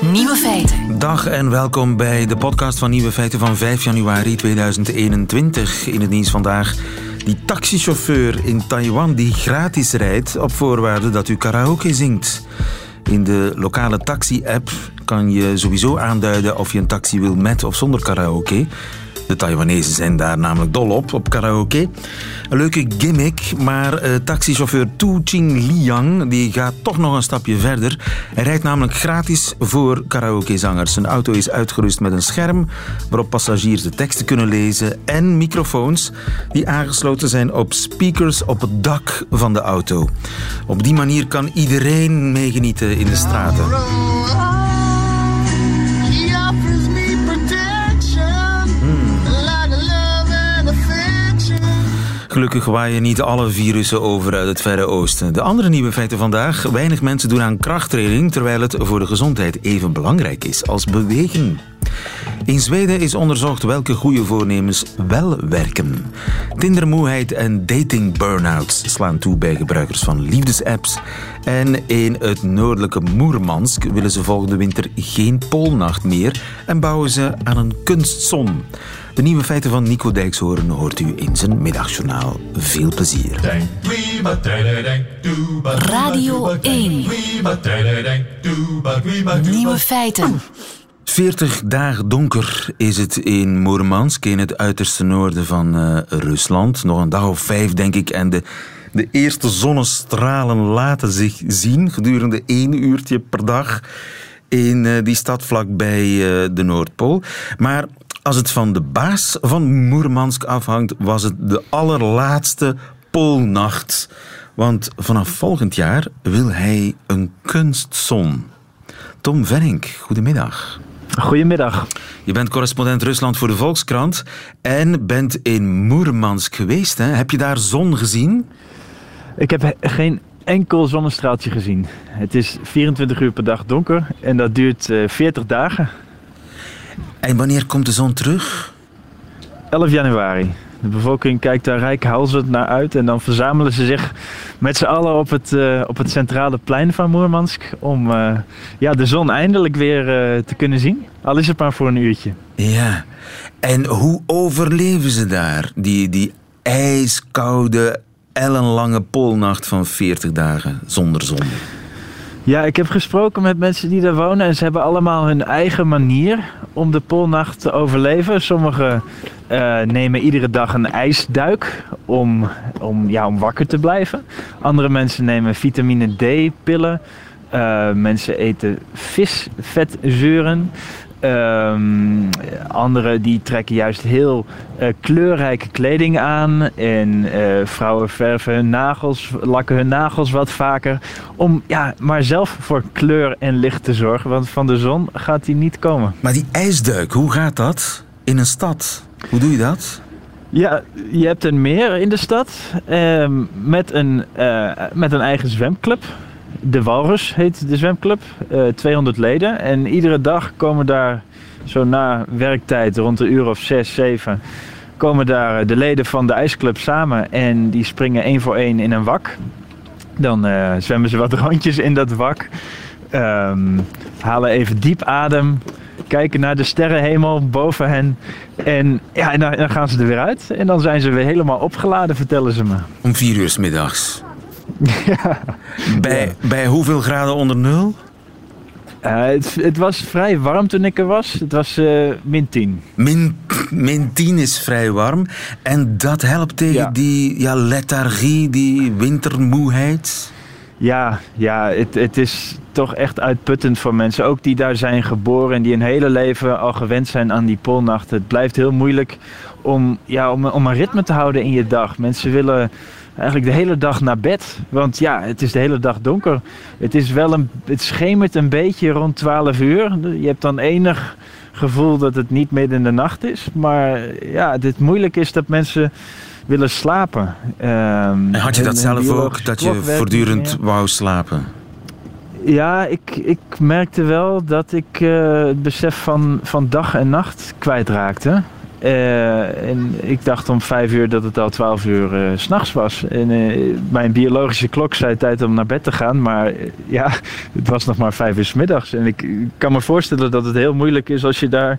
Nieuwe feiten. Dag en welkom bij de podcast van Nieuwe Feiten van 5 januari 2021. In het nieuws vandaag die taxichauffeur in Taiwan die gratis rijdt op voorwaarde dat u karaoke zingt. In de lokale taxi-app kan je sowieso aanduiden of je een taxi wil met of zonder karaoke. De Taiwanese zijn daar namelijk dol op, op karaoke. Een leuke gimmick, maar uh, taxichauffeur Tu Ching Liang die gaat toch nog een stapje verder. Hij rijdt namelijk gratis voor karaokezangers. Zijn auto is uitgerust met een scherm waarop passagiers de teksten kunnen lezen en microfoons die aangesloten zijn op speakers op het dak van de auto. Op die manier kan iedereen meegenieten in de straten. Gelukkig waaien niet alle virussen over uit het Verre Oosten. De andere nieuwe feiten vandaag. Weinig mensen doen aan krachttraining, terwijl het voor de gezondheid even belangrijk is als bewegen. In Zweden is onderzocht welke goede voornemens wel werken. Tindermoeheid en dating burnouts slaan toe bij gebruikers van liefdesapps. En in het noordelijke Moermansk willen ze volgende winter geen poolnacht meer en bouwen ze aan een kunstzon. De nieuwe feiten van Nico Dijkshoorn hoort u in zijn middagjournaal. Veel plezier. Radio 1. Nieuwe feiten. 40 dagen donker is het in Moermansk, in het uiterste noorden van uh, Rusland. Nog een dag of vijf, denk ik. En de, de eerste zonnestralen laten zich zien gedurende één uurtje per dag in uh, die stad vlakbij uh, de Noordpool. Maar als het van de baas van Moermansk afhangt, was het de allerlaatste poolnacht. Want vanaf volgend jaar wil hij een kunstzon. Tom Venink, goedemiddag. Goedemiddag. Je bent correspondent Rusland voor de Volkskrant en bent in Moermansk geweest. Hè? Heb je daar zon gezien? Ik heb geen enkel zonnestraaltje gezien. Het is 24 uur per dag donker en dat duurt 40 dagen. En wanneer komt de zon terug? 11 januari. De bevolking kijkt daar rijkhalsend naar uit en dan verzamelen ze zich met z'n allen op het, uh, op het centrale plein van Moermansk om uh, ja, de zon eindelijk weer uh, te kunnen zien. Al is het maar voor een uurtje. Ja, en hoe overleven ze daar, die, die ijskoude, ellenlange poolnacht van 40 dagen zonder zon? Ja, ik heb gesproken met mensen die daar wonen en ze hebben allemaal hun eigen manier om de poolnacht te overleven. Sommigen uh, nemen iedere dag een ijsduik om, om, ja, om wakker te blijven. Andere mensen nemen vitamine D-pillen. Uh, mensen eten visvetzeuren. Um, anderen die trekken juist heel uh, kleurrijke kleding aan. En uh, vrouwen verven hun nagels, lakken hun nagels wat vaker. Om ja, maar zelf voor kleur en licht te zorgen. Want van de zon gaat die niet komen. Maar die ijsduik, hoe gaat dat in een stad? Hoe doe je dat? Ja, je hebt een meer in de stad. Uh, met, een, uh, met een eigen zwemclub. De Walrus heet de zwemclub. Uh, 200 leden. En iedere dag komen daar, zo na werktijd, rond een uur of 6, 7, komen daar de leden van de ijsclub samen. En die springen één voor één in een wak. Dan uh, zwemmen ze wat rondjes in dat wak. Um, halen even diep adem. Kijken naar de sterrenhemel boven hen. En ja, en dan, dan gaan ze er weer uit. En dan zijn ze weer helemaal opgeladen, vertellen ze me. Om vier uur 's middags. Ja. Bij, bij hoeveel graden onder nul? Uh, het, het was vrij warm toen ik er was. Het was uh, min 10. Min, min 10 is vrij warm. En dat helpt tegen Ja. die ja, lethargie, die wintermoeheid. Ja, ja het, het is toch echt uitputtend voor mensen. Ook die daar zijn geboren en die hun hele leven al gewend zijn aan die poolnacht. Het blijft heel moeilijk om, ja, om, om een ritme te houden in je dag. Mensen willen eigenlijk de hele dag naar bed. Want ja, het is de hele dag donker. Het, is wel een, het schemert een beetje rond 12 uur. Je hebt dan enig gevoel dat het niet midden in de nacht is. Maar ja, het moeilijk is dat mensen willen slapen. Ehm, En had je dat zelf ook, dat je voortdurend wou slapen? Ja, ik, ik merkte wel dat ik eh, het besef van, van dag en nacht kwijtraakte. Uh, en ik dacht om vijf uur dat het al twaalf uur uh, s'nachts was. En uh, mijn biologische klok zei tijd om naar bed te gaan. Maar ja, het was nog maar vijf uur s middags. En ik kan me voorstellen dat het heel moeilijk is als je daar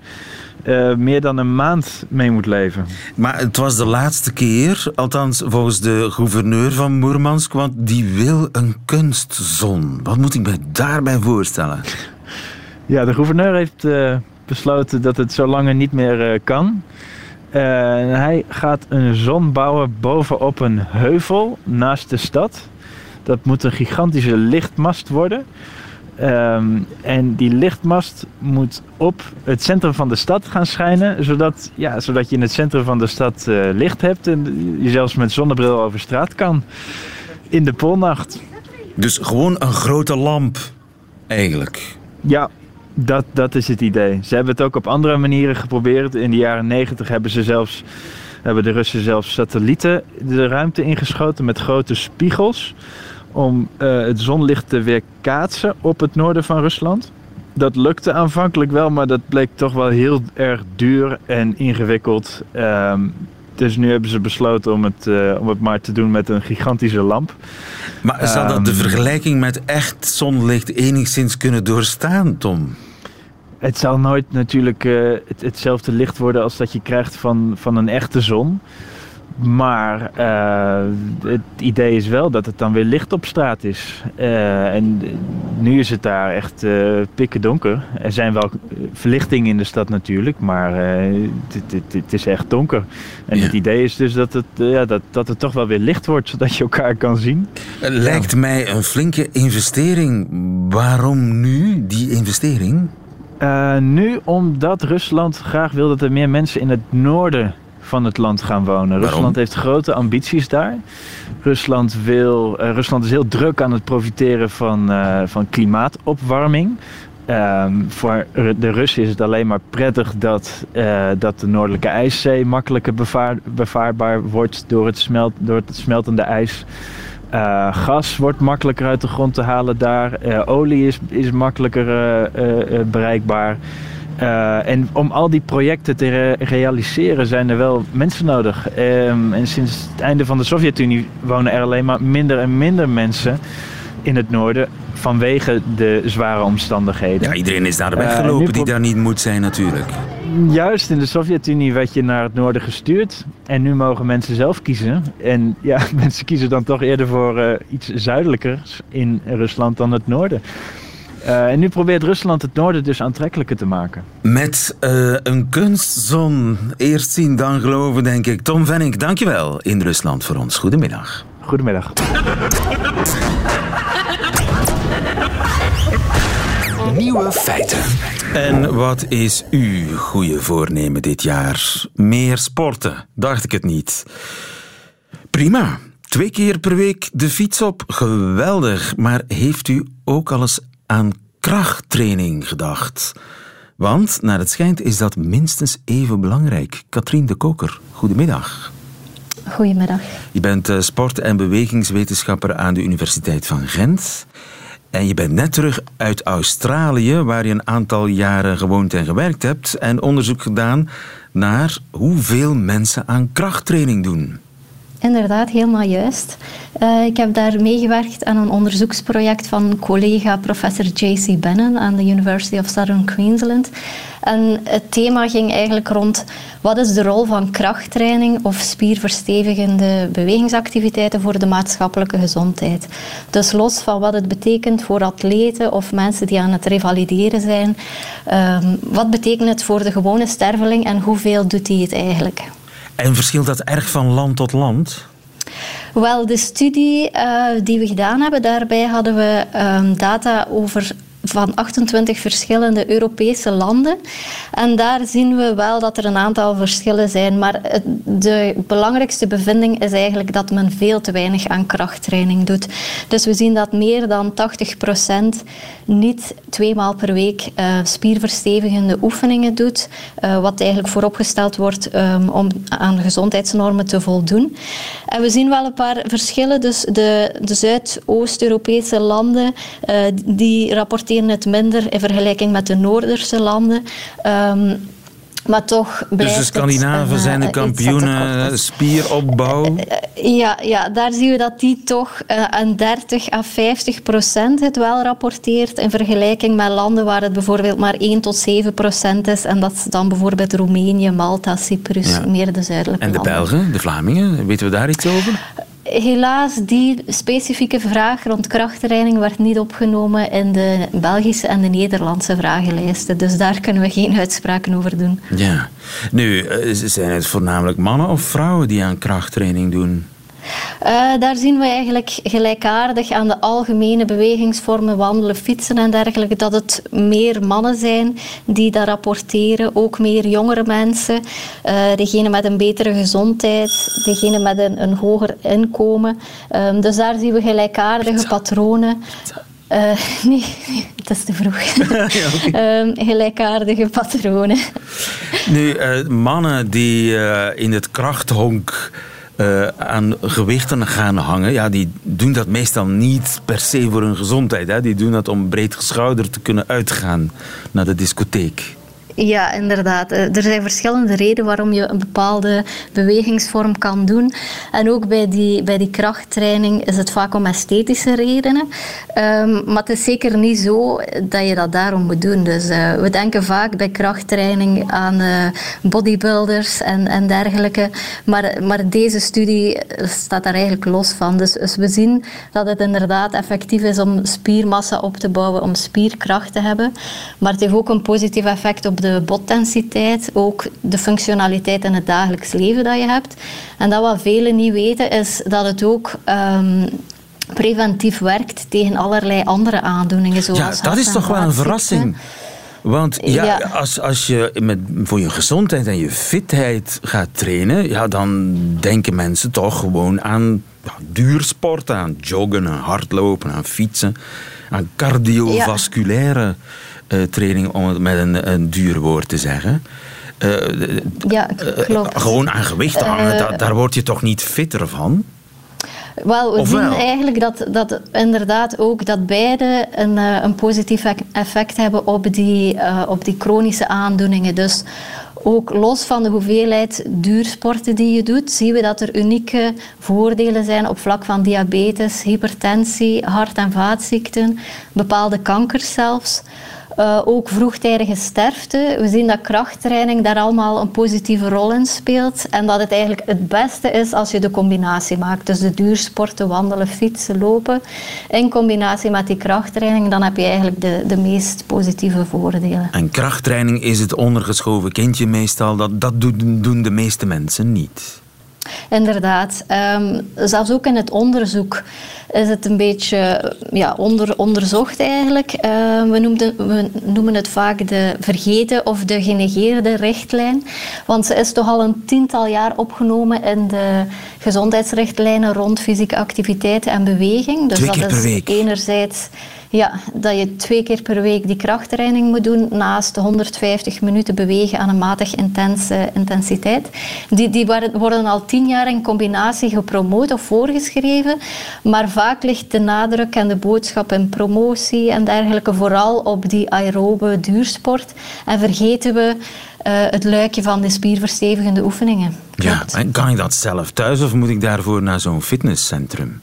meer dan een maand mee moet leven. Maar het was de laatste keer, althans volgens de gouverneur van Moermansk, want die wil een kunstzon. Wat moet ik me daarbij voorstellen? Ja, de gouverneur heeft besloten dat het zo lang niet meer uh, kan. Uh, hij gaat een zon bouwen bovenop een heuvel naast de stad. Dat moet een gigantische lichtmast worden. Um, en die lichtmast moet op het centrum van de stad gaan schijnen, zodat, ja, zodat je in het centrum van de stad uh, licht hebt en je zelfs met zonnebril over straat kan in de polnacht. Dus gewoon een grote lamp, eigenlijk. Ja, dat, dat is het idee. Ze hebben het ook op andere manieren geprobeerd. In de jaren 90 hebben ze zelfs hebben de Russen zelfs satellieten de ruimte ingeschoten met grote spiegels om uh, het zonlicht te weerkaatsen op het noorden van Rusland. Dat lukte aanvankelijk wel, maar dat bleek toch wel heel erg duur en ingewikkeld. Um, dus nu hebben ze besloten om het, uh, om het maar te doen met een gigantische lamp. Maar zou dat de ehm, vergelijking met echt zonlicht enigszins kunnen doorstaan, Tom? Het zal nooit natuurlijk uh, het, hetzelfde licht worden als dat je krijgt van, van een echte zon. Maar uh, het idee is wel dat het dan weer licht op straat is. Uh, en nu is het daar echt pikken donker. Er zijn wel verlichtingen in de stad natuurlijk, maar het is echt donker. En ja. het idee is dus dat het, ja, dat, dat het toch wel weer licht wordt, zodat je elkaar kan zien. Lijkt mij een flinke investering. Waarom nu die investering? Uh, nu omdat Rusland graag wil dat er meer mensen in het noorden van het land gaan wonen. Rusland heeft grote ambities daar. Rusland, wil, uh, Rusland is heel druk aan het profiteren van, uh, van klimaatopwarming. Um, voor de Russen is het alleen maar prettig dat, dat de Noordelijke IJszee makkelijker bevaar, bevaarbaar wordt door het, smelt, door het smeltende ijs. Uh, gas wordt makkelijker uit de grond te halen daar. Uh, olie is, is makkelijker uh, bereikbaar. en om al die projecten te re realiseren zijn er wel mensen nodig. Um, en sinds het einde van de Sovjet-Unie wonen er alleen maar minder en minder mensen in het noorden vanwege de zware omstandigheden. Ja, iedereen is naar de weg gelopen die daar niet moet zijn natuurlijk. Juist, in de Sovjet-Unie werd je naar het noorden gestuurd. En nu mogen mensen zelf kiezen. En ja, mensen kiezen dan toch eerder voor uh, iets zuidelijkers in Rusland dan het noorden. Uh, en nu probeert Rusland het noorden dus aantrekkelijker te maken. Met uh, een kunstzon. Eerst zien, dan geloven, denk ik. Tom Vennik, dankjewel in Rusland voor ons. Goedemiddag. Goedemiddag. Nieuwe feiten. En wat is uw goede voornemen dit jaar? Meer sporten, dacht ik het niet. Prima. Twee keer per week de fiets op, geweldig. Maar heeft u ook al eens aan krachttraining gedacht? Want, naar het schijnt, is dat minstens even belangrijk. Katrien de Koker, goedemiddag. Goedemiddag. Je bent eh, sport- en bewegingswetenschapper aan de Universiteit van Gent. En je bent net terug uit Australië, waar je een aantal jaren gewoond en gewerkt hebt. En onderzoek gedaan naar hoeveel mensen aan krachttraining doen. Inderdaad, helemaal juist. Uh, ik heb daar meegewerkt aan een onderzoeksproject van collega professor J.C. Bannon aan de University of Southern Queensland. En het thema ging eigenlijk rond wat is de rol van krachttraining of spierverstevigende bewegingsactiviteiten voor de maatschappelijke gezondheid. Dus los van wat het betekent voor atleten of mensen die aan het revalideren zijn, um, wat betekent het voor de gewone sterveling en hoeveel doet hij het eigenlijk? En verschilt dat erg van land tot land? Wel, de studie uh, die we gedaan hebben, daarbij hadden we um, data over van 28 verschillende Europese landen. En daar zien we wel dat er een aantal verschillen zijn. Maar de belangrijkste bevinding is eigenlijk dat men veel te weinig aan krachttraining doet. Dus we zien dat meer dan 80% niet twee maal per week uh, spierverstevigende oefeningen doet. Uh, wat eigenlijk vooropgesteld wordt um, om aan gezondheidsnormen te voldoen. En we zien wel een paar verschillen. Dus de, de Zuidoost-Europese landen uh, die rapporteren het minder in vergelijking met de Noorderse landen. Um, Maar toch blijft Dus de Scandinaven zijn de kampioenen spieropbouw? Ja, ja, daar zien we dat die toch een 30 à 50 procent het wel rapporteert in vergelijking met landen waar het bijvoorbeeld maar 1 tot 7 procent is. En dat is dan bijvoorbeeld Roemenië, Malta, Cyprus, meer de zuidelijke landen. En de Belgen, de Vlamingen, weten we daar iets over? Helaas, die specifieke vraag rond krachttraining werd niet opgenomen in de Belgische en de Nederlandse vragenlijsten. Dus daar kunnen we geen uitspraken over doen. Ja. Nu, eh, zijn het voornamelijk mannen of vrouwen die aan krachttraining doen? Uh, daar zien we eigenlijk gelijkaardig aan de algemene bewegingsvormen, wandelen, fietsen en dergelijke, dat het meer mannen zijn die dat rapporteren. Ook meer jongere mensen, uh, degene met een betere gezondheid, degene met een, een hoger inkomen. Um, dus daar zien we gelijkaardige patronen. Uh, nee, dat is te vroeg. ja, um, gelijkaardige patronen. Nu, mannen die in het krachthonk uh, aan gewichten gaan hangen, ja, die doen dat meestal niet per se voor hun gezondheid. Hè. Die doen dat om breed geschouderd te kunnen uitgaan naar de discotheek. Ja, inderdaad. Eh, er zijn verschillende redenen waarom je een bepaalde bewegingsvorm kan doen. En ook bij die, bij die krachttraining is het vaak om esthetische redenen. Um, maar het is zeker niet zo dat je dat daarom moet doen. Dus uh, we denken vaak bij krachttraining aan uh, bodybuilders en, en dergelijke. Maar, maar deze studie staat daar eigenlijk los van. Dus, dus we zien dat het inderdaad effectief is om spiermassa op te bouwen, om spierkracht te hebben. Maar het heeft ook een positief effect op de de botdensiteit, ook de functionaliteit in het dagelijks leven dat je hebt. En dat wat velen niet weten, is dat het ook um, preventief werkt tegen allerlei andere aandoeningen. Zoals ja, dat is toch wel een verrassing. Want ja, Als, als je met, voor je gezondheid en je fitheid gaat trainen, ja, dan denken mensen toch gewoon aan ja, duursport, aan joggen, aan hardlopen, aan fietsen, aan cardiovasculaire training, om het met een, een duur woord te zeggen. Uh, ja, klopt. gewoon aan gewicht hangen, daar, daar word je toch niet fitter van? Wel, we zien eigenlijk dat, dat inderdaad ook dat beide een, een positief effect hebben op die, op die chronische aandoeningen. Dus ook los van de hoeveelheid duursporten die je doet, zien we dat er unieke voordelen zijn op vlak van diabetes, hypertensie, hart- en vaatziekten, bepaalde kankers zelfs. Uh, ook vroegtijdige sterfte. We zien dat krachttraining daar allemaal een positieve rol in speelt. En dat het eigenlijk het beste is als je de combinatie maakt. Dus de duursporten, wandelen, fietsen, lopen. In combinatie met die krachttraining, dan heb je eigenlijk de, de meest positieve voordelen. En krachttraining is het ondergeschoven kindje meestal. Dat, dat doen, doen de meeste mensen niet. Inderdaad. Um, zelfs ook in het onderzoek is het een beetje ja, onder, onderzocht eigenlijk. Uh, we, noemden, we noemen het vaak de vergeten of de genegeerde richtlijn. Want ze is toch al een tiental jaar opgenomen in de gezondheidsrichtlijnen rond fysieke activiteiten en beweging. Dus Twee keer dat is per week. enerzijds ja, dat je twee keer per week die krachttraining moet doen naast de 150 minuten bewegen aan een matig intense intensiteit. Die, die worden al tien jaar in combinatie gepromoot of voorgeschreven, maar vaak ligt de nadruk en de boodschap in promotie en dergelijke vooral op die aerobe duursport en vergeten we uh, het luikje van de spierverstevigende oefeningen. Ja, en kan ik dat zelf thuis of moet ik daarvoor naar zo'n fitnesscentrum?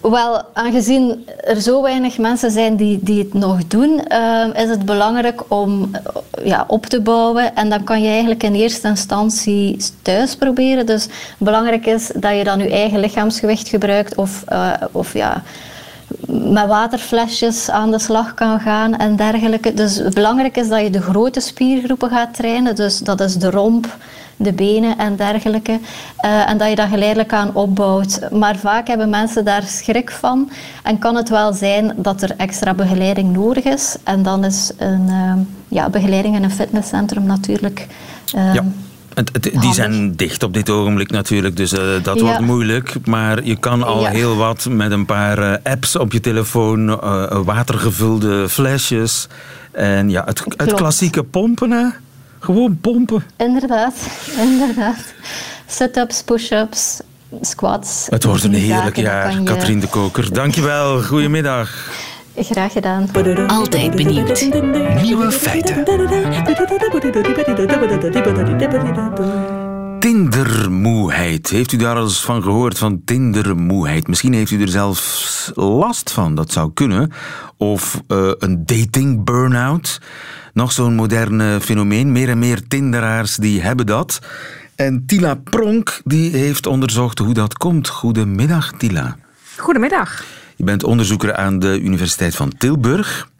Wel, aangezien er zo weinig mensen zijn die, die het nog doen, uh, is het belangrijk om uh, ja, op te bouwen. En dan kan je eigenlijk in eerste instantie thuis proberen. Dus belangrijk is dat je dan je eigen lichaamsgewicht gebruikt of, uh, of ja, met waterflesjes aan de slag kan gaan en dergelijke. Dus belangrijk is dat je de grote spiergroepen gaat trainen. Dus dat is de romp, de benen en dergelijke. Uh, en dat je dat geleidelijk aan opbouwt. Maar vaak hebben mensen daar schrik van. En kan het wel zijn dat er extra begeleiding nodig is. En dan is een uh, ja, begeleiding in een fitnesscentrum natuurlijk. Uh, ja. die zijn dicht op dit ogenblik natuurlijk, dus uh, dat ja. wordt moeilijk. Maar je kan al ja. heel wat met een paar uh, apps op je telefoon, uh, watergevulde flesjes. En ja, het, het klassieke pompen, hè? Gewoon pompen. Inderdaad, inderdaad. Sit-ups, push-ups, squats. Het wordt een heerlijk jaar, Katrien de Koker. Dankjewel, goedemiddag. Graag gedaan. Altijd benieuwd. Nieuwe feiten. Tindermoeheid. Heeft u daar al eens van gehoord, van tindermoeheid? Misschien heeft u er zelfs last van, dat zou kunnen. Of uh, een dating burn-out. Nog zo'n moderne fenomeen. Meer en meer tinderaars die hebben dat. En Tila Pronk die heeft onderzocht hoe dat komt. Goedemiddag, Tila. Goedemiddag. Je bent onderzoeker aan de Universiteit van Tilburg.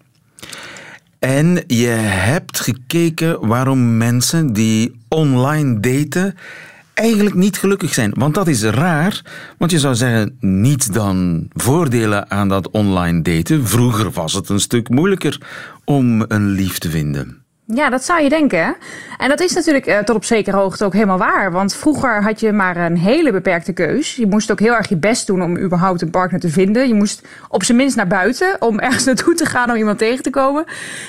En je hebt gekeken waarom mensen die online daten eigenlijk niet gelukkig zijn. Want dat is raar, want je zou zeggen, niet dan voordelen aan dat online daten. Vroeger was het een stuk moeilijker om een lief te vinden. Ja, dat zou je denken. En dat is natuurlijk uh, tot op zekere hoogte ook helemaal waar. Want vroeger had je maar een hele beperkte keus. Je moest ook heel erg je best doen om überhaupt een partner te vinden. Je moest op zijn minst naar buiten om ergens naartoe te gaan om iemand tegen te komen.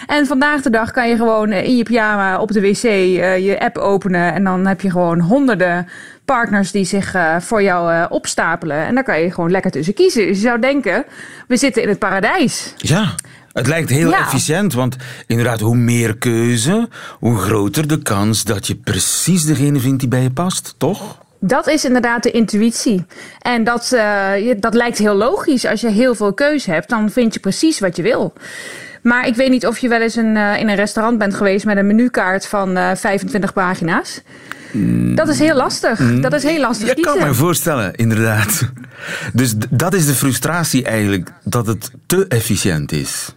En vandaag de dag kan je gewoon eh, in je pyjama op de wc uh, je app openen. En dan heb je gewoon honderden partners die zich voor jou opstapelen. En daar kan je gewoon lekker tussen kiezen. Dus je zou denken, we zitten in het paradijs. Ja. Het lijkt heel efficiënt, want inderdaad, hoe meer keuze, hoe groter de kans dat je precies degene vindt die bij je past, toch? Dat is inderdaad de intuïtie. En dat, uh, dat lijkt heel logisch. Als je heel veel keuze hebt, dan vind je precies wat je wil. Maar ik weet niet of je wel eens een, uh, in een restaurant bent geweest met een menukaart van uh, 25 pagina's. Mm. Dat is heel lastig. Mm. Dat is heel lastig. Ik kan me voorstellen, inderdaad. Dus dat is de frustratie eigenlijk, dat het te efficiënt is.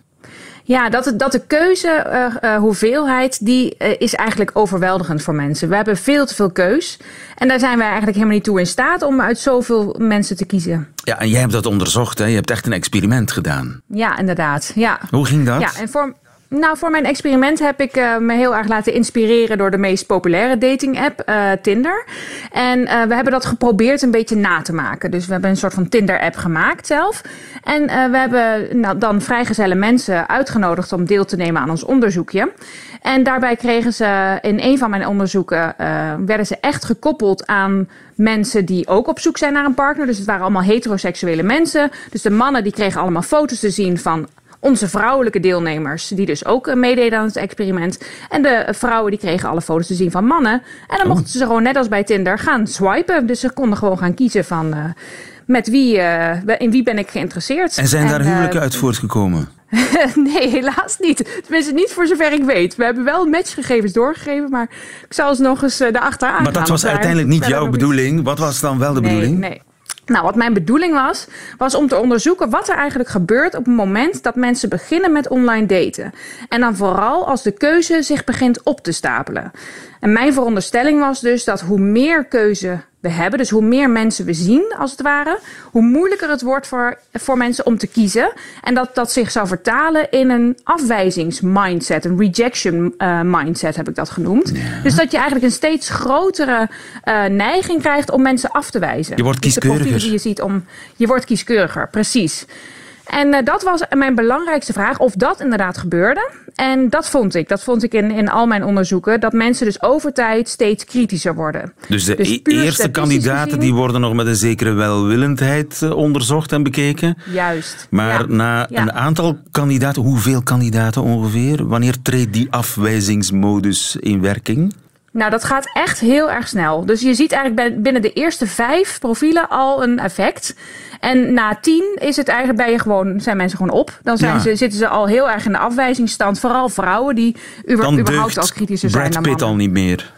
Ja, dat, dat de keuzehoeveelheid, uh, uh, die uh, is eigenlijk overweldigend voor mensen. We hebben veel te veel keus. En daar zijn wij eigenlijk helemaal niet toe in staat om uit zoveel mensen te kiezen. Ja, en jij hebt dat onderzocht, hè? Je hebt echt een experiment gedaan. Ja, inderdaad. Ja. Hoe ging dat? Ja, en voor, nou, voor mijn experiment heb ik uh, me heel erg laten inspireren door de meest populaire dating-app, uh, Tinder. En uh, we hebben dat geprobeerd een beetje na te maken. Dus we hebben een soort van Tinder-app gemaakt zelf. En we hebben nou, dan vrijgezelle mensen uitgenodigd om deel te nemen aan ons onderzoekje. En daarbij kregen ze in een van mijn onderzoeken, werden ze echt gekoppeld aan mensen die ook op zoek zijn naar een partner. Dus het waren allemaal heteroseksuele mensen. Dus de mannen die kregen allemaal foto's te zien van onze vrouwelijke deelnemers, die dus ook meededen aan het experiment. En de vrouwen die kregen alle foto's te zien van mannen. En dan oh. mochten ze gewoon net als bij Tinder gaan swipen. Dus ze konden gewoon gaan kiezen van uh, met wie, uh, in wie ben ik geïnteresseerd. En zijn en, daar huwelijken uh, uit voortgekomen? nee, helaas niet. Tenminste, niet voor zover ik weet. We hebben wel matchgegevens doorgegeven, maar ik zal eens nog eens erachteraan Maar dat was uiteindelijk niet jouw bedoeling. Wat was dan wel de nee, bedoeling? Nee. Nou, wat mijn bedoeling was, was om te onderzoeken wat er eigenlijk gebeurt op het moment dat mensen beginnen met online daten. En dan vooral als de keuze zich begint op te stapelen. En mijn veronderstelling was dus dat hoe meer keuze we hebben, dus hoe meer mensen we zien als het ware, hoe moeilijker het wordt voor, voor mensen om te kiezen. En dat dat zich zou vertalen in een afwijzingsmindset, een rejection uh, mindset heb ik dat genoemd. Ja. Dus dat je eigenlijk een steeds grotere uh, neiging krijgt om mensen af te wijzen. Je wordt kieskeuriger. Dus die je, ziet om, je wordt kieskeuriger, precies. En uh, dat was mijn belangrijkste vraag, of dat inderdaad gebeurde. En dat vond ik. Dat vond ik in, in al mijn onderzoeken. Dat mensen dus over tijd steeds kritischer worden. Dus de dus eerste kandidaten gezien, die worden nog met een zekere welwillendheid uh, onderzocht en bekeken. Juist. Maar ja. na ja. een aantal kandidaten, hoeveel kandidaten ongeveer? Wanneer treedt die afwijzingsmodus in werking? Nou, dat gaat echt heel erg snel. Dus je ziet eigenlijk binnen de eerste vijf profielen al een effect. En na tien is het eigenlijk ben je gewoon, zijn mensen gewoon op. Dan zijn Ja. ze, zitten ze al heel erg in de afwijzingsstand. Vooral vrouwen die uber, überhaupt al kritischer zijn Brad dan Pitt mannen. al niet meer.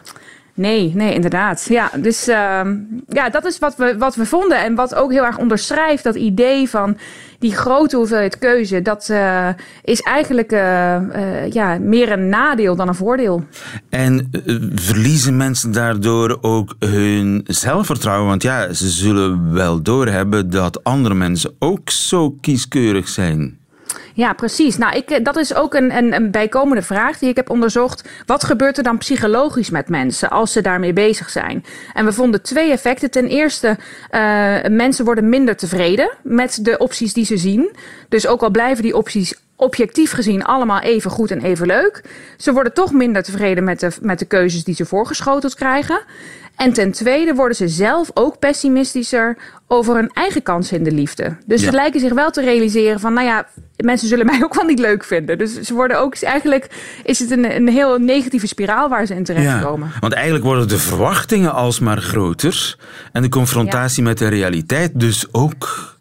Nee, nee, inderdaad. Ja, dus uh, ja, dat is wat we, wat we vonden. En wat ook heel erg onderschrijft dat idee van die grote hoeveelheid keuze. Dat uh, is eigenlijk uh, ja, meer een nadeel dan een voordeel. En verliezen mensen daardoor ook hun zelfvertrouwen? Want ja, ze zullen wel doorhebben dat andere mensen ook zo kieskeurig zijn. Ja, precies. Nou, ik, dat is ook een, een, een, bijkomende vraag die ik heb onderzocht. Wat gebeurt er dan psychologisch met mensen als ze daarmee bezig zijn? En we vonden twee effecten. Ten eerste, uh, mensen worden minder tevreden met de opties die ze zien. Dus ook al blijven die opties objectief gezien allemaal even goed en even leuk. Ze worden toch minder tevreden met de, met de keuzes die ze voorgeschoteld krijgen. En ten tweede worden ze zelf ook pessimistischer over hun eigen kansen in de liefde. Dus Ja. ze lijken zich wel te realiseren van, nou ja, mensen zullen mij ook wel niet leuk vinden. Dus ze worden ook, eigenlijk is het een, een heel negatieve spiraal waar ze in terechtkomen. want eigenlijk worden de verwachtingen alsmaar groter en de confrontatie met de realiteit dus ook.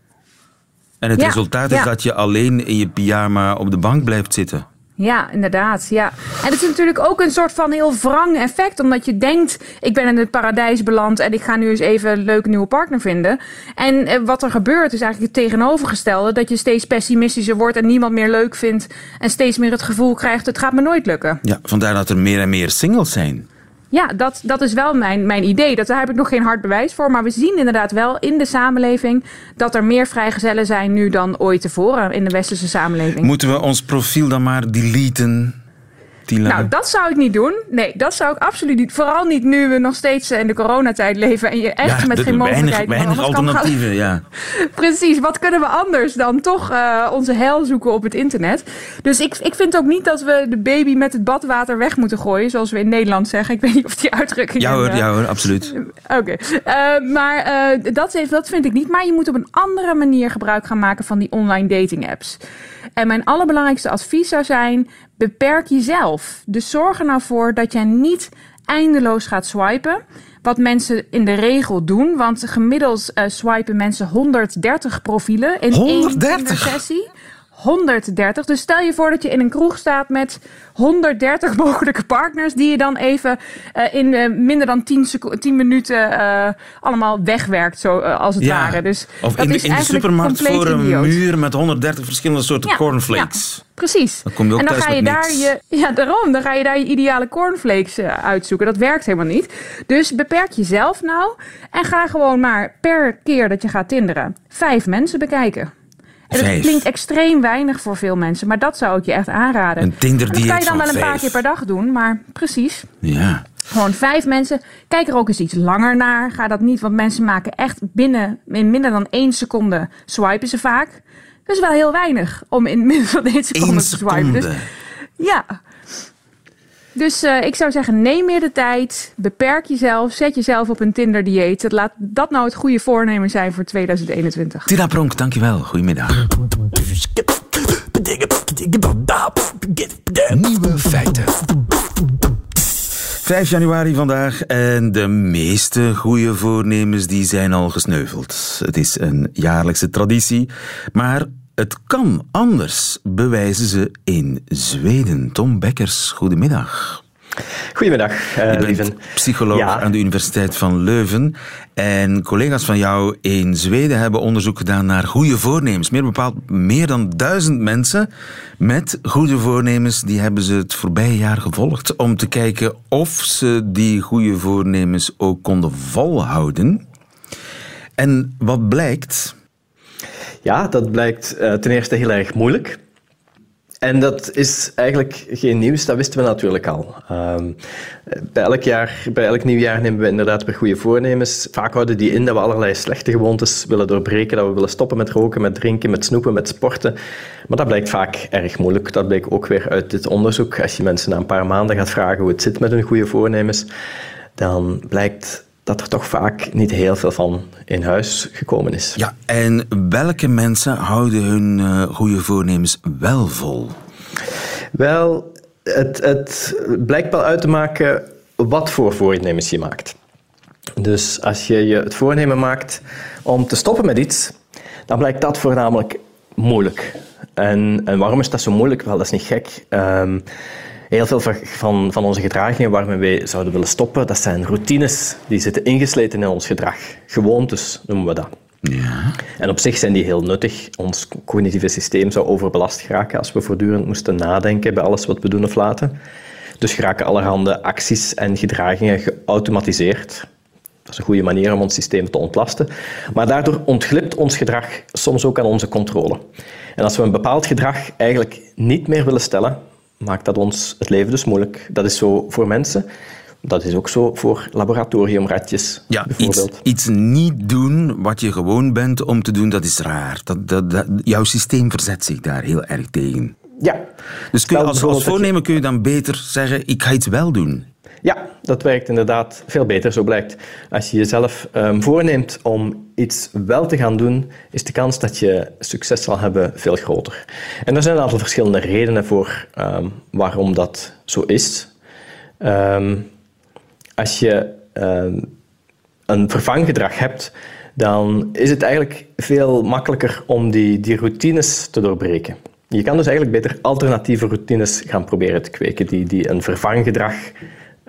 En het resultaat is dat je alleen in je pyjama op de bank blijft zitten. Ja, inderdaad. Ja. En het is natuurlijk ook een soort van heel wrang effect. Omdat je denkt, ik ben in het paradijs beland en ik ga nu eens even een leuke nieuwe partner vinden. En eh, wat er gebeurt is eigenlijk het tegenovergestelde. Dat je steeds pessimistischer wordt en niemand meer leuk vindt. En steeds meer het gevoel krijgt, het gaat me nooit lukken. Ja, vandaar dat er meer en meer singles zijn. Ja, dat, dat is wel mijn, mijn idee. Dat, daar heb ik nog geen hard bewijs voor. Maar we zien inderdaad wel in de samenleving dat er meer vrijgezellen zijn nu dan ooit tevoren in de westerse samenleving. Moeten we ons profiel dan maar deleten? Nou, dat zou ik niet doen. Nee, dat zou ik absoluut niet. Vooral niet nu we nog steeds eh, in de coronatijd leven en je echt ja, met geen mogelijkheid meer weinig gaan. alternatieven, ja. Precies, wat kunnen we anders dan toch eh, onze hel zoeken op het internet? Dus ik, ik vind ook niet dat we de baby met het badwater weg moeten gooien, zoals we in Nederland zeggen. Ik weet niet of die uitdrukking... Ja hoor, eh, ja hoor, absoluut. Oké, maar dat, is, dat vind ik niet. Maar je moet op een andere manier gebruik gaan maken van die online dating apps. En mijn allerbelangrijkste advies zou zijn: beperk jezelf. Dus zorg er nou voor dat jij niet eindeloos gaat swipen. Wat mensen in de regel doen. Want gemiddeld eh, swipen mensen 130 profielen in 130? één Tinder-sessie. 130. Dus stel je voor dat je in een kroeg staat met 130 mogelijke partners. die je dan even eh, in eh, minder dan 10, seco- 10 minuten eh, allemaal wegwerkt, zo, als het Ja. ware. Dus Of dat in, de- is in de supermarkt voor een idioot. muur met 130 verschillende soorten Ja, cornflakes. Precies. Dan kom je ook en dan thuis ga je met daar niks. je, ja, daarom, dan ga je daar je ideale cornflakes uitzoeken. Dat werkt helemaal niet. Dus beperk jezelf nou en ga gewoon maar per keer dat je gaat tinderen vijf mensen bekijken. En dat klinkt extreem weinig voor veel mensen, maar dat zou ik je echt aanraden. Een Dat kan je dan wel een paar vijf. keer per dag doen, maar precies. Ja. Gewoon vijf mensen. Kijk er ook eens iets langer naar. Ga dat niet, want mensen maken echt binnen in minder dan één seconde swipen ze vaak. Dat is wel heel weinig om in minder dan één seconde Eén te swipen. Dus, seconde. ja. Dus eh, ik zou zeggen, neem meer de tijd. Beperk jezelf. Zet jezelf op een Tinder-dieet. Laat dat nou het goede voornemen zijn voor 2021. Tila Pronk, dankjewel. Goedemiddag. Nieuwe feiten. 5 januari vandaag en de meeste goede voornemens die zijn al gesneuveld. Het is een jaarlijkse traditie, maar het kan anders, bewijzen ze in Zweden. Tom Bekkers, goedemiddag. Goedemiddag, eh Je lieven. bent psycholoog Ja. aan de Universiteit van Leuven. En collega's van jou in Zweden hebben onderzoek gedaan naar goede voornemens. Meer bepaald, meer dan duizend mensen met goede voornemens. Die hebben ze het voorbije jaar gevolgd om te kijken of ze die goede voornemens ook konden volhouden. En wat blijkt? Ja, dat blijkt eh, ten eerste heel erg moeilijk. En dat is eigenlijk geen nieuws, dat wisten we natuurlijk al. Ehm, bij, elk jaar, bij elk nieuw jaar nemen we inderdaad weer goede voornemens. Vaak houden die in dat we allerlei slechte gewoontes willen doorbreken, dat we willen stoppen met roken, met drinken, met snoepen, met sporten. Maar dat blijkt vaak erg moeilijk. Dat bleek ook weer uit dit onderzoek. Als je mensen na een paar maanden gaat vragen hoe het zit met hun goede voornemens, dan blijkt dat er toch vaak niet heel veel van in huis gekomen is. Ja, en welke mensen houden hun eh, goede voornemens wel vol? Wel, het, het blijkt wel uit te maken wat voor voornemens je maakt. Dus als je je het voornemen maakt om te stoppen met iets, dan blijkt dat voornamelijk moeilijk. En, en waarom is dat zo moeilijk? Wel, dat is niet gek. Ehm, heel veel van- van, onze gedragingen waarmee wij zouden willen stoppen, dat zijn routines. Die zitten ingesleten in ons gedrag. Gewoontes noemen we dat. Ja. En op zich zijn die heel nuttig. Ons cognitieve systeem zou overbelast geraken als we voortdurend moesten nadenken bij alles wat we doen of laten. Dus geraken allerhande acties en gedragingen geautomatiseerd. Dat is een goede manier om ons systeem te ontlasten. Maar daardoor ontglipt ons gedrag soms ook aan onze controle. En als we een bepaald gedrag eigenlijk niet meer willen stellen, maakt dat ons het leven dus moeilijk. Dat is zo voor mensen. Dat is ook zo voor laboratoriumratjes, Ja, iets, bijvoorbeeld. iets niet doen wat je gewoon bent om te doen, dat is raar. Dat, dat, dat- jouw systeem verzet zich daar heel erg tegen. Ja. Dus kun je, als, als voornemen kun je dan beter zeggen, ik ga iets wel doen. Ja, dat werkt inderdaad veel beter, zo blijkt. Als je jezelf um, voorneemt om iets wel te gaan doen, is de kans dat je succes zal hebben veel groter. En er zijn een aantal verschillende redenen voor um, waarom dat zo is. Um, als je een vervanggedrag hebt, dan is het eigenlijk veel makkelijker om die, die routines te doorbreken. Je kan dus eigenlijk beter alternatieve routines gaan proberen te kweken die, die een vervanggedrag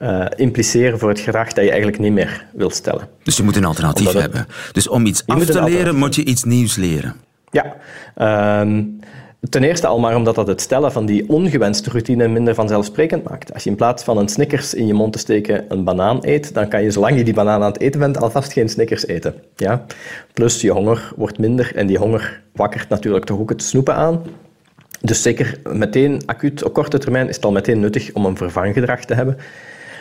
uh, impliceren voor het gedrag dat je eigenlijk niet meer wilt stellen. Dus je moet een alternatief hebben. Dus om iets af te leren, moet je iets nieuws leren. Ja. Uh, ten eerste al maar omdat dat het stellen van die ongewenste routine minder vanzelfsprekend maakt. Als je in plaats van een Snickers in je mond te steken een banaan eet, dan kan je zolang je die banaan aan het eten bent alvast geen Snickers eten. Ja? Plus je honger wordt minder en die honger wakkert natuurlijk toch ook het snoepen aan. Dus zeker meteen acuut op korte termijn is het al meteen nuttig om een vervanggedrag te hebben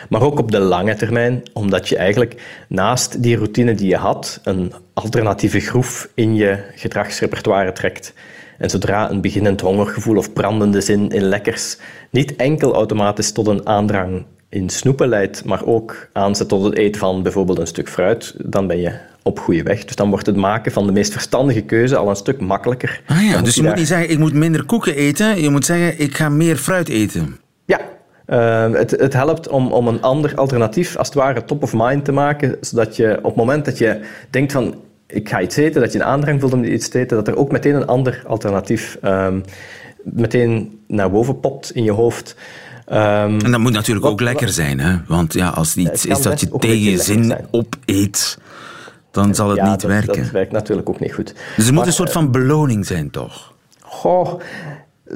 maar ook op de lange termijn, omdat je eigenlijk naast die routine die je had, een alternatieve groef in je gedragsrepertoire trekt. En zodra een beginnend hongergevoel of brandende zin in lekkers niet enkel automatisch tot een aandrang in snoepen leidt, maar ook aanzet tot het eten van bijvoorbeeld een stuk fruit, dan ben je op goede weg. Dus dan wordt het maken van de meest verstandige keuze al een stuk makkelijker. Ah ja, dus je moet niet zeggen, ik moet minder koeken eten. Je moet zeggen, ik ga meer fruit eten. Uh, het, het, helpt om, om een ander alternatief, als het ware, top of mind te maken, zodat je op het moment dat je denkt van ik ga iets eten, dat je een aandrang voelt om iets te eten, dat er ook meteen een ander alternatief um, meteen naar boven popt in je hoofd. Um, en dat moet natuurlijk ook lekker zijn, hè? want ja, als het iets is dat je tegen je zin opeet, dan zal het niet dat, werken. Dat werkt natuurlijk ook niet goed. Dus er moet een soort van beloning zijn, toch? Goh,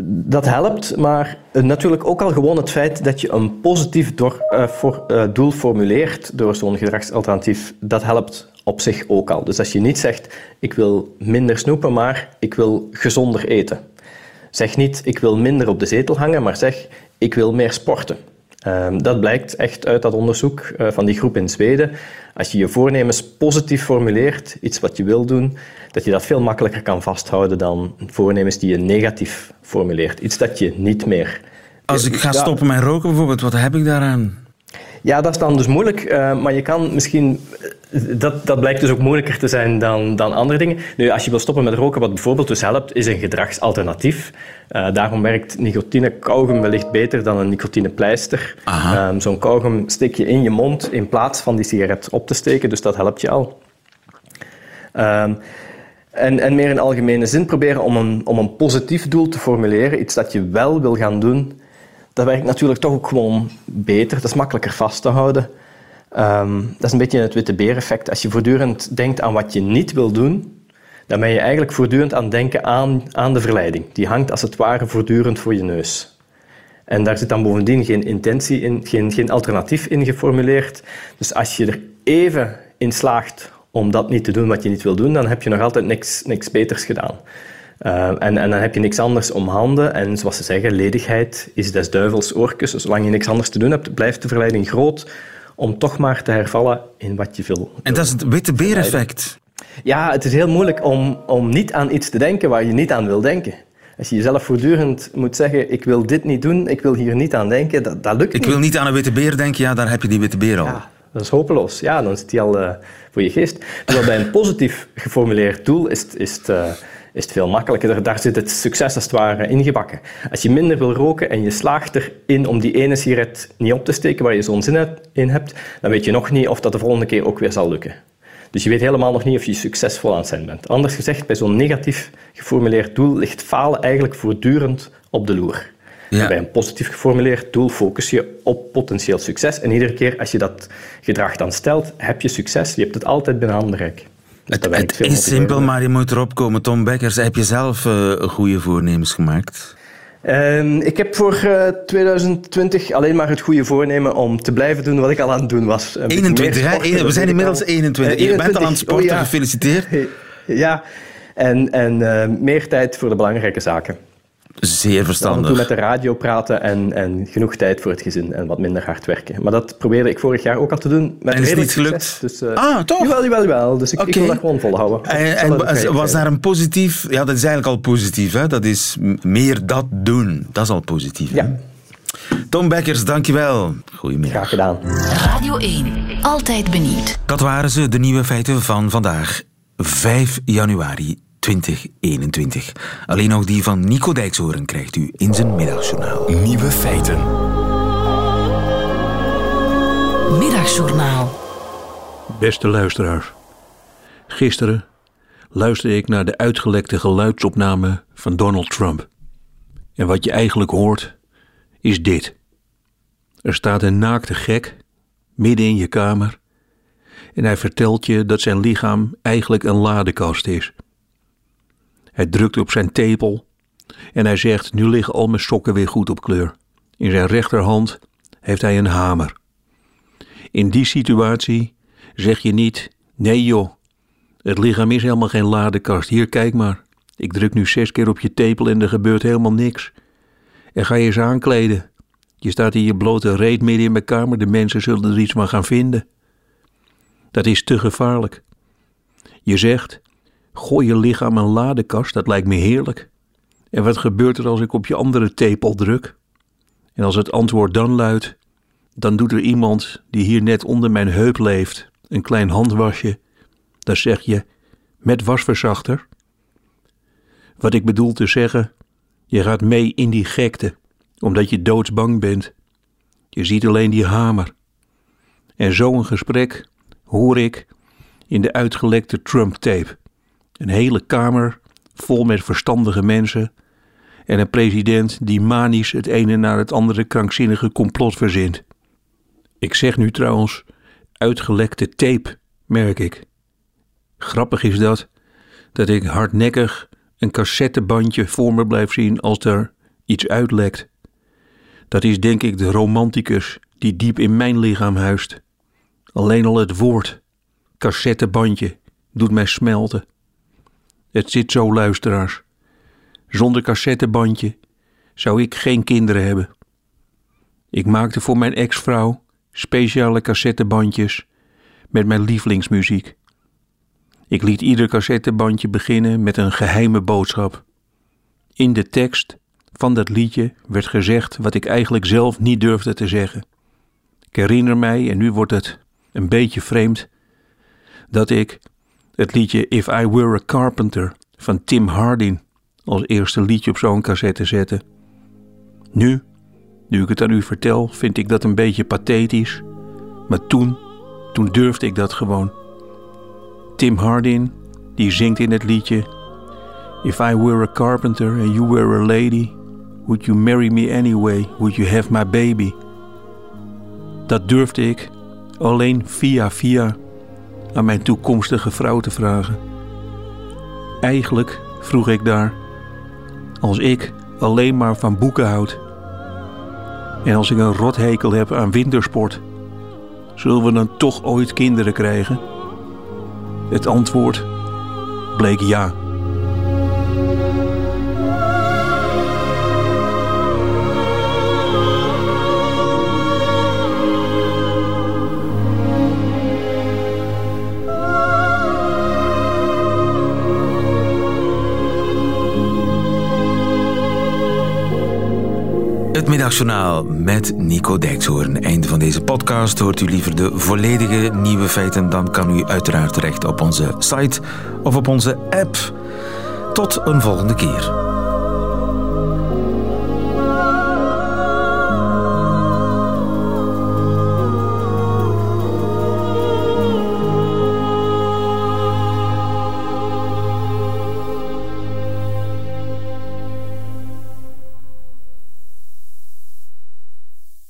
dat helpt, maar natuurlijk ook al gewoon het feit dat je een positief door, uh, voor, uh, doel formuleert door zo'n gedragsalternatief, dat helpt op zich ook al. Dus als je niet zegt, ik wil minder snoepen, maar ik wil gezonder eten. Zeg niet, ik wil minder op de zetel hangen, maar zeg, ik wil meer sporten. Uh, dat blijkt echt uit dat onderzoek uh, van die groep in Zweden. Als je je voornemens positief formuleert, iets wat je wil doen, dat je dat veel makkelijker kan vasthouden dan voornemens die je negatief formuleert. Iets dat je niet meer... Als ik ga stoppen met roken bijvoorbeeld, wat heb ik daaraan? Ja, dat is dan dus moeilijk, uh, maar je kan misschien... Dat, dat blijkt dus ook moeilijker te zijn dan, dan andere dingen. Nu, als je wil stoppen met roken, wat bijvoorbeeld dus helpt, is een gedragsalternatief. Uh, daarom werkt nicotine kauwgum wellicht beter dan een nicotinepleister. Um, Zo'n kauwgum steek je in je mond in plaats van die sigaret op te steken, dus dat helpt je al. Um, en, en meer in algemene zin proberen om een, om een positief doel te formuleren, iets dat je wel wil gaan doen, dat werkt natuurlijk toch ook gewoon beter. Dat is makkelijker vast te houden. Um, dat is een beetje het witte beer-effect. Als je voortdurend denkt aan wat je niet wil doen, dan ben je eigenlijk voortdurend aan het denken aan, aan de verleiding. Die hangt als het ware voortdurend voor je neus. En daar zit dan bovendien geen intentie in, geen, geen alternatief in geformuleerd. Dus als je er even in slaagt om dat niet te doen wat je niet wil doen, dan heb je nog altijd niks, niks beters gedaan. Uh, en, en, dan heb je niks anders om handen. En zoals ze zeggen, ledigheid is des duivels oorkussen. Zolang je niks anders te doen hebt, blijft de verleiding groot om toch maar te hervallen in wat je wil. En dat is het witte beer-effect. Ja, het is heel moeilijk om, om niet aan iets te denken waar je niet aan wil denken. Als je jezelf voortdurend moet zeggen, ik wil dit niet doen, ik wil hier niet aan denken, dat, dat lukt niet. Ik wil niet aan een witte beer denken, ja, daar heb je die witte beer al. Ja, dat is hopeloos. Ja, dan zit die al uh, voor je geest. Terwijl bij een positief geformuleerd doel is, is het... Uh, is het veel makkelijker. Daar zit het succes als het ware ingebakken. Als je minder wil roken en je slaagt erin om die ene sigaret niet op te steken waar je zo'n zin in hebt, dan weet je nog niet of dat de volgende keer ook weer zal lukken. Dus je weet helemaal nog niet of je succesvol aan het zijn bent. Anders gezegd, bij zo'n negatief geformuleerd doel ligt falen eigenlijk voortdurend op de loer. Ja. Bij een positief geformuleerd doel focus je op potentieel succes. En iedere keer als je dat gedrag dan stelt, heb je succes. Je hebt het altijd binnen handbereik. Dus het, het is simpel, maar je moet erop komen. Tom Beckers, heb je zelf uh, goede voornemens gemaakt? Uh, ik heb voor uh, 2020 alleen maar het goede voornemen om te blijven doen wat ik al aan het doen was. 21, hè? We zijn inmiddels 21. 21. Je bent al aan het sporten, oh, ja. gefeliciteerd. Ja, en, en uh, meer tijd voor de belangrijke zaken. Zeer verstandig. Toen met de radio praten en, en genoeg tijd voor het gezin en wat minder hard werken. Maar dat probeerde ik vorig jaar ook al te doen. Met en is niet gelukt? Dus, uh, ah, toch? Jawel, jawel, jawel. Dus ik, okay. ik wil dat gewoon volhouden. En, en was daar een positief... Ja, dat is eigenlijk al positief. Hè? Dat is meer dat doen. Dat is al positief. Ja. Tom Bekkers, dankjewel. Goedemiddag. Graag gedaan. Radio 1. Altijd benieuwd. Dat waren ze, de nieuwe feiten van vandaag, 5 januari 2021. Alleen nog die van Nico Dijkshoorn krijgt u in zijn middagjournaal. Nieuwe feiten. Middagjournaal. Beste luisteraars. Gisteren luisterde ik naar de uitgelekte geluidsopname van Donald Trump. En wat je eigenlijk hoort, is dit. Er staat een naakte gek midden in je kamer en hij vertelt je dat zijn lichaam eigenlijk een ladekast is. Hij drukt op zijn tepel en hij zegt: Nu liggen al mijn sokken weer goed op kleur. In zijn rechterhand heeft hij een hamer. In die situatie zeg je niet: Nee joh, het lichaam is helemaal geen ladekast. Hier, kijk maar. Ik druk nu zes keer op je tepel en er gebeurt helemaal niks. En ga je eens aankleden. Je staat in je blote reet midden in mijn kamer. De mensen zullen er iets van gaan vinden. Dat is te gevaarlijk. Je zegt: Gooi je lichaam een ladekast, dat lijkt me heerlijk. En wat gebeurt er als ik op je andere tepel druk? En als het antwoord dan luidt: Dan doet er iemand die hier net onder mijn heup leeft een klein handwasje. Dan zeg je: Met wasverzachter. Wat ik bedoel te zeggen: Je gaat mee in die gekte, omdat je doodsbang bent. Je ziet alleen die hamer. En zo'n gesprek hoor ik in de uitgelekte Trump-tape. Een hele kamer vol met verstandige mensen en een president die manisch het ene naar het andere krankzinnige complot verzint. Ik zeg nu trouwens uitgelekte tape, merk ik. Grappig is dat, dat ik hardnekkig een cassettebandje voor me blijf zien als er iets uitlekt. Dat is denk ik de romanticus die diep in mijn lichaam huist. Alleen al het woord, cassettebandje, doet mij smelten. Het zit zo, luisteraars. Zonder cassettebandje zou ik geen kinderen hebben. Ik maakte voor mijn ex-vrouw speciale cassettebandjes met mijn lievelingsmuziek. Ik liet ieder cassettebandje beginnen met een geheime boodschap. In de tekst van dat liedje werd gezegd wat ik eigenlijk zelf niet durfde te zeggen. Ik herinner mij, en nu wordt het een beetje vreemd, dat ik het liedje If I Were a Carpenter van Tim Hardin als eerste liedje op zo'n cassette zette. Nu, nu ik het aan u vertel, vind ik dat een beetje pathetisch, maar toen, toen durfde ik dat gewoon. Tim Hardin, die zingt in het liedje If I were a carpenter and you were a lady, would you marry me anyway? Would you have my baby? Dat durfde ik alleen via via aan mijn toekomstige vrouw te vragen. Eigenlijk vroeg ik daar, als ik alleen maar van boeken houd en als ik een rothekel heb aan wintersport, zullen we dan toch ooit kinderen krijgen? Het antwoord bleek ja. Middagjournaal met Nico Dijkshoorn. Einde van deze podcast. Hoort u liever de volledige nieuwe feiten... dan kan u uiteraard terecht op onze site of op onze app. Tot een volgende keer.